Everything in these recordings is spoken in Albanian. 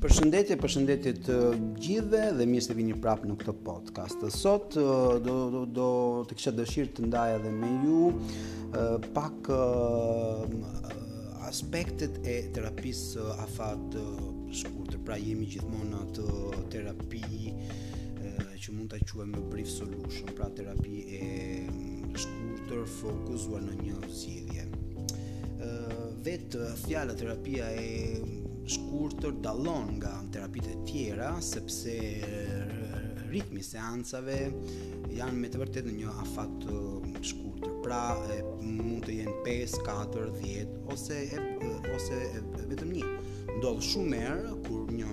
Përshëndetje, përshëndetje të gjithëve dhe mirë se vini prapë në këtë podcast. Sot do do do të kisha dëshirë të ndaja edhe me ju pak aspektet e terapisë afatshkurtër. Pra jemi gjithmonë në atë terapi që mund ta quajmë brief solution, pra terapi e mm, shkurtër fokusuar në një zgjidhje. Ë vetë fjala terapia e mm, shkurtër dallon nga terapitë e tjera sepse ritmi i seancave janë me të vërtetë në një afat të mm, shkurtër. Pra e, mund të jenë 5, 4, 10, ose e ose e, e vetëm një. Ndodh shumë herë kur një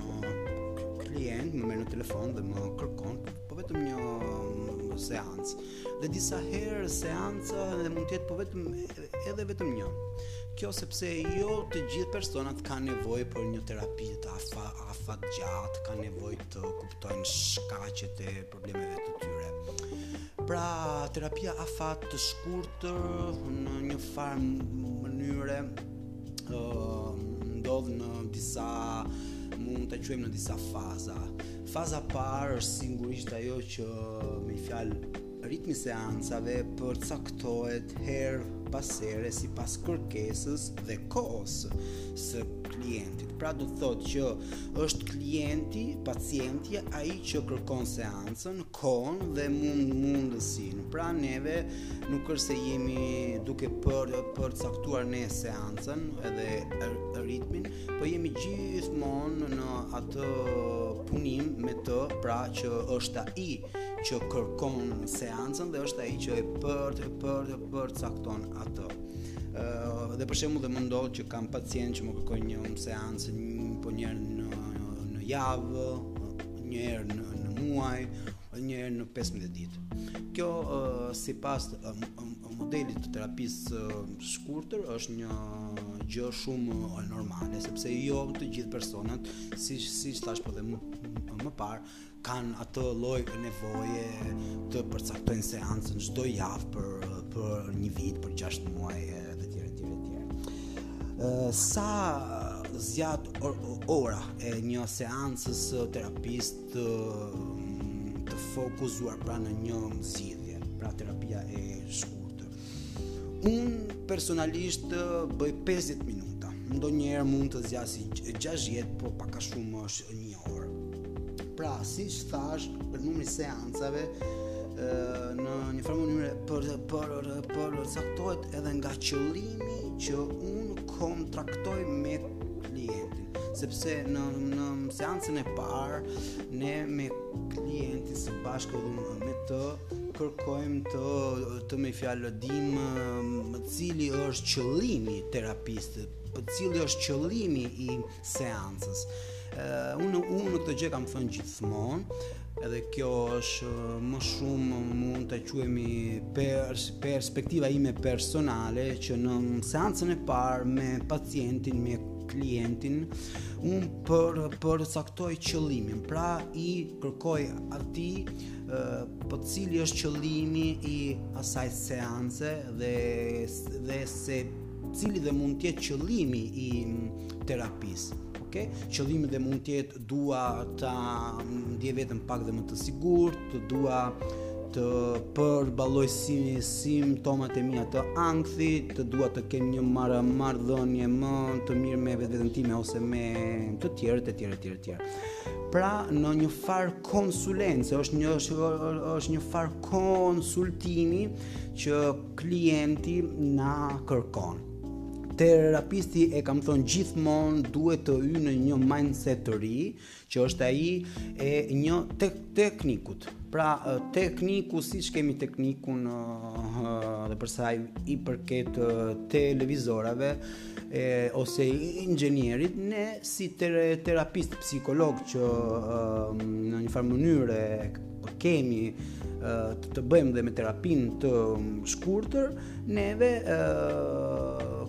klient më merr në telefon dhe më kërkon po vetëm një mm, seancë. Dhe disa herë seanca edhe mund të jetë po vetëm edhe vetëm një. Kjo sepse jo të gjithë personat kanë nevojë për një terapi të afa, afatgjatë, kanë nevojë të kuptojnë shkaqet e problemeve të tyre. Pra, terapia afatshkurtër në një farë mënyre ndodh në disa mund ta quajmë në disa faza. Faza e parë është sigurisht ajo që me një fjalë ritmi i seancave përcaktohet herë pas here sipas kërkesës dhe kohës së klientit. Pra do të thotë që është klienti, pacienti ai që kërkon seancën, kohën dhe mund mundësinë. Pra neve nuk është se jemi duke për përcaktuar ne seancën edhe ritmin, po jemi gjithmonë në atë punim me të, pra që është ai që kërkon seancën dhe është ai që e për për përcakton atë. Ëh, dhe për shembull dhe më ndodh që kam pacientë që më kërkojnë një seancë një po një herë në në javë, një herë në në muaj, një herë në 15 ditë. Kjo uh, sipas uh, modelit të terapisë së shkurtër është një gjë shumë uh, normale sepse jo të gjithë personat si siç thashë po dhe më, më parë kanë atë lloj nevoje të përcaktojnë seancën çdo javë për për një vit, për 6 muaj etj etj etj. Sa zgjat ora e një seancës së terapisë të, të fokusuar pra në një zgjidhje, pra terapia e shkurtër. Unë personalisht bëj 50 minuta. Ndonjëherë mund të zgjasë 60, por pak a shumë është një orë. Pra, siç thashë për numri i seancave, në një farë mënyre për për për caktohet edhe nga qëllimi që unë kontraktoj me klientin sepse në në seancën e parë ne me klientin së bashku me të kërkojmë të të me fjalë dimë cili është qëllimi i terapisë, po cili është qëllimi i seancës. Uh, unë unë këtë gjë kam thënë gjithmonë, edhe kjo është më shumë mund ta quajmë per, perspektiva ime personale që në seancën e parë me pacientin, me klientin, unë për për caktoj qëllimin. Pra i kërkoj atij po cili është qëllimi i asaj seance dhe dhe se cili dhe mund të jetë qëllimi i terapisë. Okay? Qëllimi dhe mund të jetë dua ta ndiej veten pak dhe më të sigurt, të dua të përballoj si simptomat e mia të ankthit, të dua të kem një marrë marrëdhënie më të mirë me vetveten time ose me të tjerët e tjera e tjera e tjera. Pra në një farë konsulence, është një është, është një farë konsultimi që klienti na kërkon. Terapisti e kam thënë gjithmonë duhet të hyjë në një mindset të ri, që është ai i një tek teknikut. Pra tekniku siç kemi teknikun dhe për sa i përket televizorave e, ose inxhinierit, ne si ter terapist psikolog që në një farë mënyrë kemi të të bëjmë dhe me terapinë të shkurtër, neve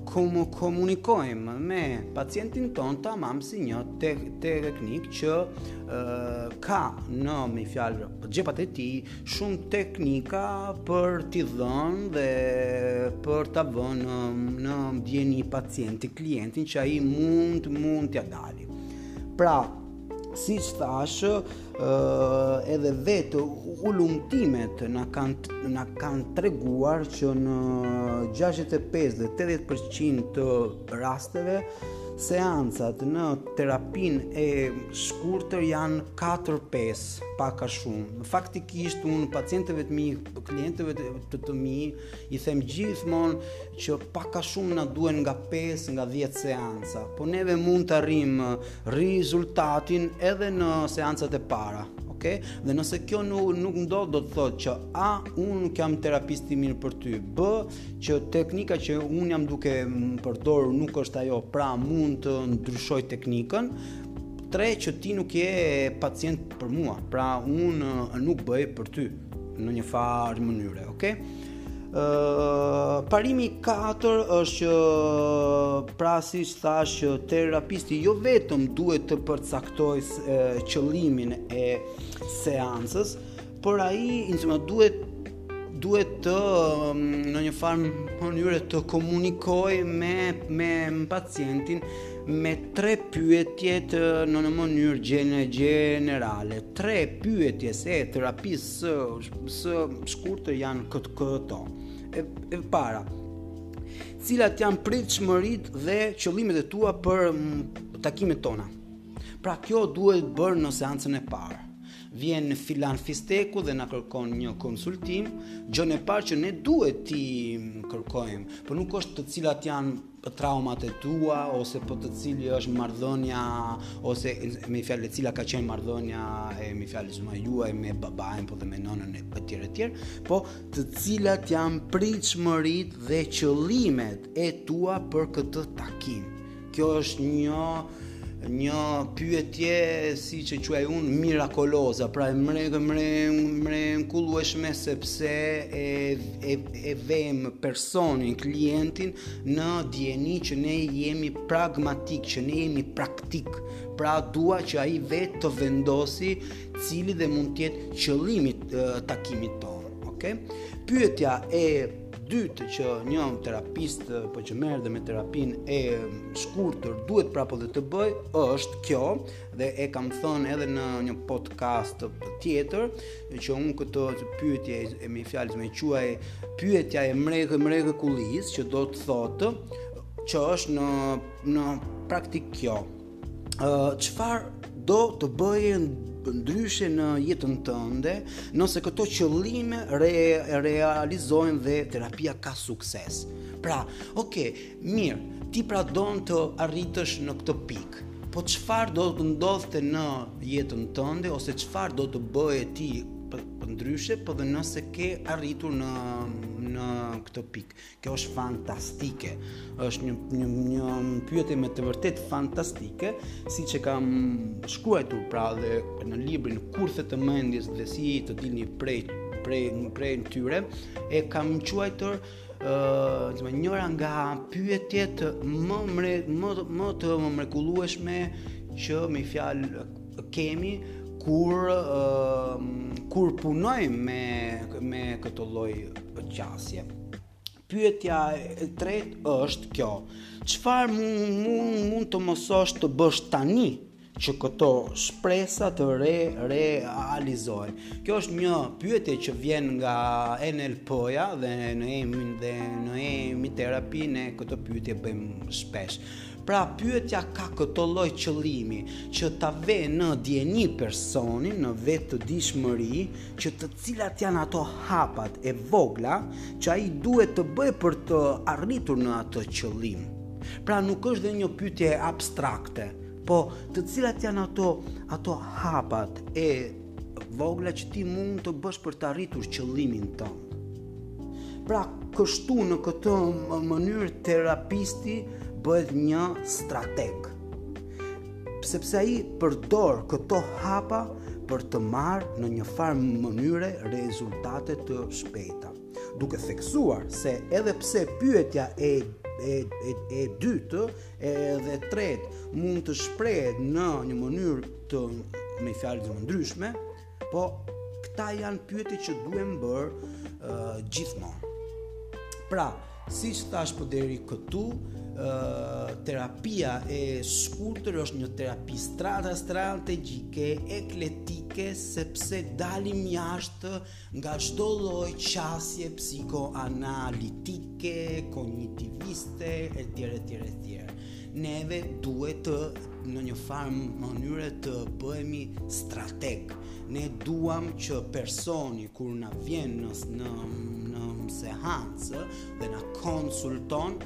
komunikojmë me pacientin tonë tamam si një te teknik që ka në me fjalë për xhepat e tij shumë teknika për t'i dhënë dhe për ta vënë në dijeni pacientin klientin që ai mund, mund t'ia dali. Pra, siç thashë edhe vetë hulumtimet na kanë, na kanë treguar që në 65 dhe 80% të rasteve seancat në terapinë e shkurtër janë 4-5 pak a shumë faktikisht unë pacientëve të mi klientëve të të mi I them gjithmonë që pak a shumë na duhen nga 5 nga 10 seanca, po neve mund të arrijmë rezultatin edhe në seancat e para. Okay? Dhe nëse kjo nuk nuk ndodh do të thotë që a unë nuk jam terapisti i mirë për ty, b që teknika që unë jam duke përdorur nuk është ajo, pra mund të ndryshoj teknikën, tre që ti nuk je pacient për mua, pra unë nuk bëj për ty. në një farë mënyre, okay? parimi 4 është që pra siç thashë që terapisti jo vetëm duhet të përcaktojë qëllimin e seancës por ai insomma, duhet duhet të në një farë mënyre të komunikojë me, me pacientin me tre pyetje të në mënyrë gjene, gjenerale Tre pyetjet e terapisë së së shkurtër janë kë këto. E, e para, cilat janë pritshmëritë dhe qëllimet e tua për takimet tona? Pra kjo duhet bërë në seancën e parë vjen filan fisteku dhe na kërkon një konsultim, gjënë e parë që ne duhet t'i kërkojmë, por nuk është cilat janë traumat e tua ose po cili është marrëdhënia ose me një fjalë cila ka qenë marrëdhënia e me një fjalë juaj me babain po dhe me nënën e etj etj po cilat janë pritshmëritë dhe qëllimet e tua për këtë takim kjo është një Një pyetje siç e quaj unë mirakoloza, pra e mre, mre, mrekullueshme sepse e, e, e vëmë personin, klientin në dijeni që ne jemi pragmatikë, që ne jemi praktikë, pra dua që ai vetë të vendosë cili dhe mund të jetë qëllimi i takimit tonë. Okay? Pyetja e dytë që një terapist po që merret me terapinë e shkurtër duhet pra po dhe të bëjë është kjo dhe e kam thënë edhe në një podcast tjetër që unë këtë pyetje e me një fjalë e quaj pyetja e mre mrekullisë që do të thotë që është në në praktikë kjo çfarë uh, do të bëje ndryshe në jetën tënde nëse këto qëllime re, realizohen dhe terapia ka sukses. Pra, ok, mirë, ti pra don të arrish në këtë pikë, po çfarë do të ndodhte në jetën tënde ose çfarë do të bëje ti për, për ndryshe, po dhe nëse ke arritur në, në këtë pikë. Kjo është fantastike. Është një një një pyetje me të vërtet fantastike, siç e kam shkruajtur pra dhe në librin Kurthe të mendjes dhe si të dilni prej prej prej tyre, e kam quajtur ë uh, njëra nga pyetjet më mre, më më të mrekullueshme që me fjalë kemi kur kur punojmë me me këtë lloj qasje. Pyetja e tretë është kjo. Çfarë mund mund mund të mësosh të bësh tani që këto shpresa të re realizohen. Kjo është një pyetje që vjen nga NLP-ja dhe në emin dhe në emi terapi ne këto pyetje bëjmë shpesh. Pra pyetja ka këtë lloj qëllimi, që ta vë në dijeni personin në vetëdijshmëri që se cilat janë ato hapat e vogla që ai duhet të bëjë për të arritur në atë qëllim. Pra nuk është dhe një pyetje abstrakte, po se cilat janë ato ato hapat e vogla që ti mund të bësh për të arritur qëllimin tënd. Pra, kështu në këtë mënyrë terapisti bëhet një strateg. Sepse ai përdor këto hapa për të marrë në një farë mënyre rezultate të shpejta, duke theksuar se edhe pse pyetja e e e, e dytë edhe tretë mund të shprehet në një mënyrë të me fjalë të ndryshme, Po këta janë pyetje që duhen bërë uh, gjithmonë. Pra, siç thash po deri këtu, uh, terapia e shkurtër është një terapi strata strategjike, ekletike sepse dalim jashtë nga çdo lloj qasje psikoanalitike, kognitiviste etj etj etj. Neve duhet të në një farë mënyre të bëhemi strateg. Ne duam që personi kur na vjen në në në seancë dhe na konsulton,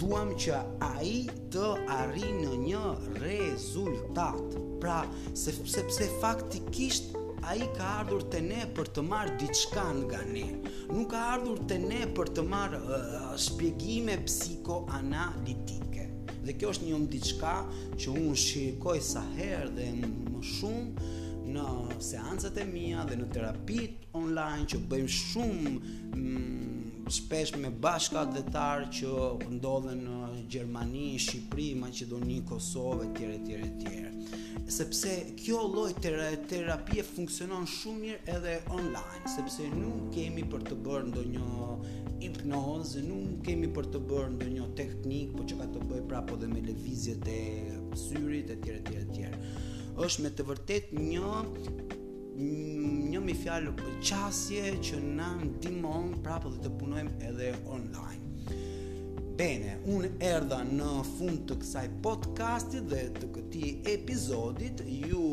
duam që ai të arrijë në një rezultat. Pra, sepse faktikisht ai ka ardhur te ne për të marrë diçka nga ne. Nuk ka ardhur te ne për të marrë uh, shpjegime psikoanalitike. Dhe kjo është një më diçka që unë shikoj sa herë dhe më shumë në seancat e mia dhe në terapitë online që bëjmë shumë mm, shpesh me bashkatdhetarë që ndodhen në Gjermani, Shqipëri, Maqedoni, Kosovë etj etj etj. Sepse kjo lloj terapie funksionon shumë mirë edhe online. sepse nuk kemi për të bërë ndonjë hipnozë, nuk kemi për të bërë ndonjë teknikë, por që ka të bëjë prapë edhe me lëvizjet e syrit etj etj etj. Është me të vërtetë një një me një fjalë qasje që na ndihmon prapë dhe të punojmë edhe online. Bene, unë erdha në fund të kësaj podcastit dhe të këtij episodit, ju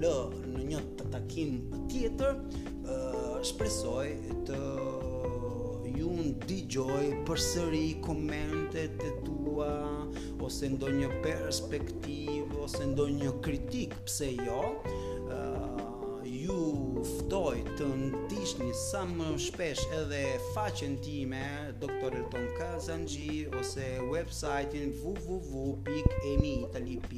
lë në një Në takim tjetër, shpresoj të ju ndigjoj përsëri komentet e tua, ose ndonjë perspektivë, ose ndonjë kritikë, pse jo, ju ftoj të ndiqni sa më shpesh edhe faqen time, Dr. Elton Kazanxhi, ose website-in www.emiitali.com.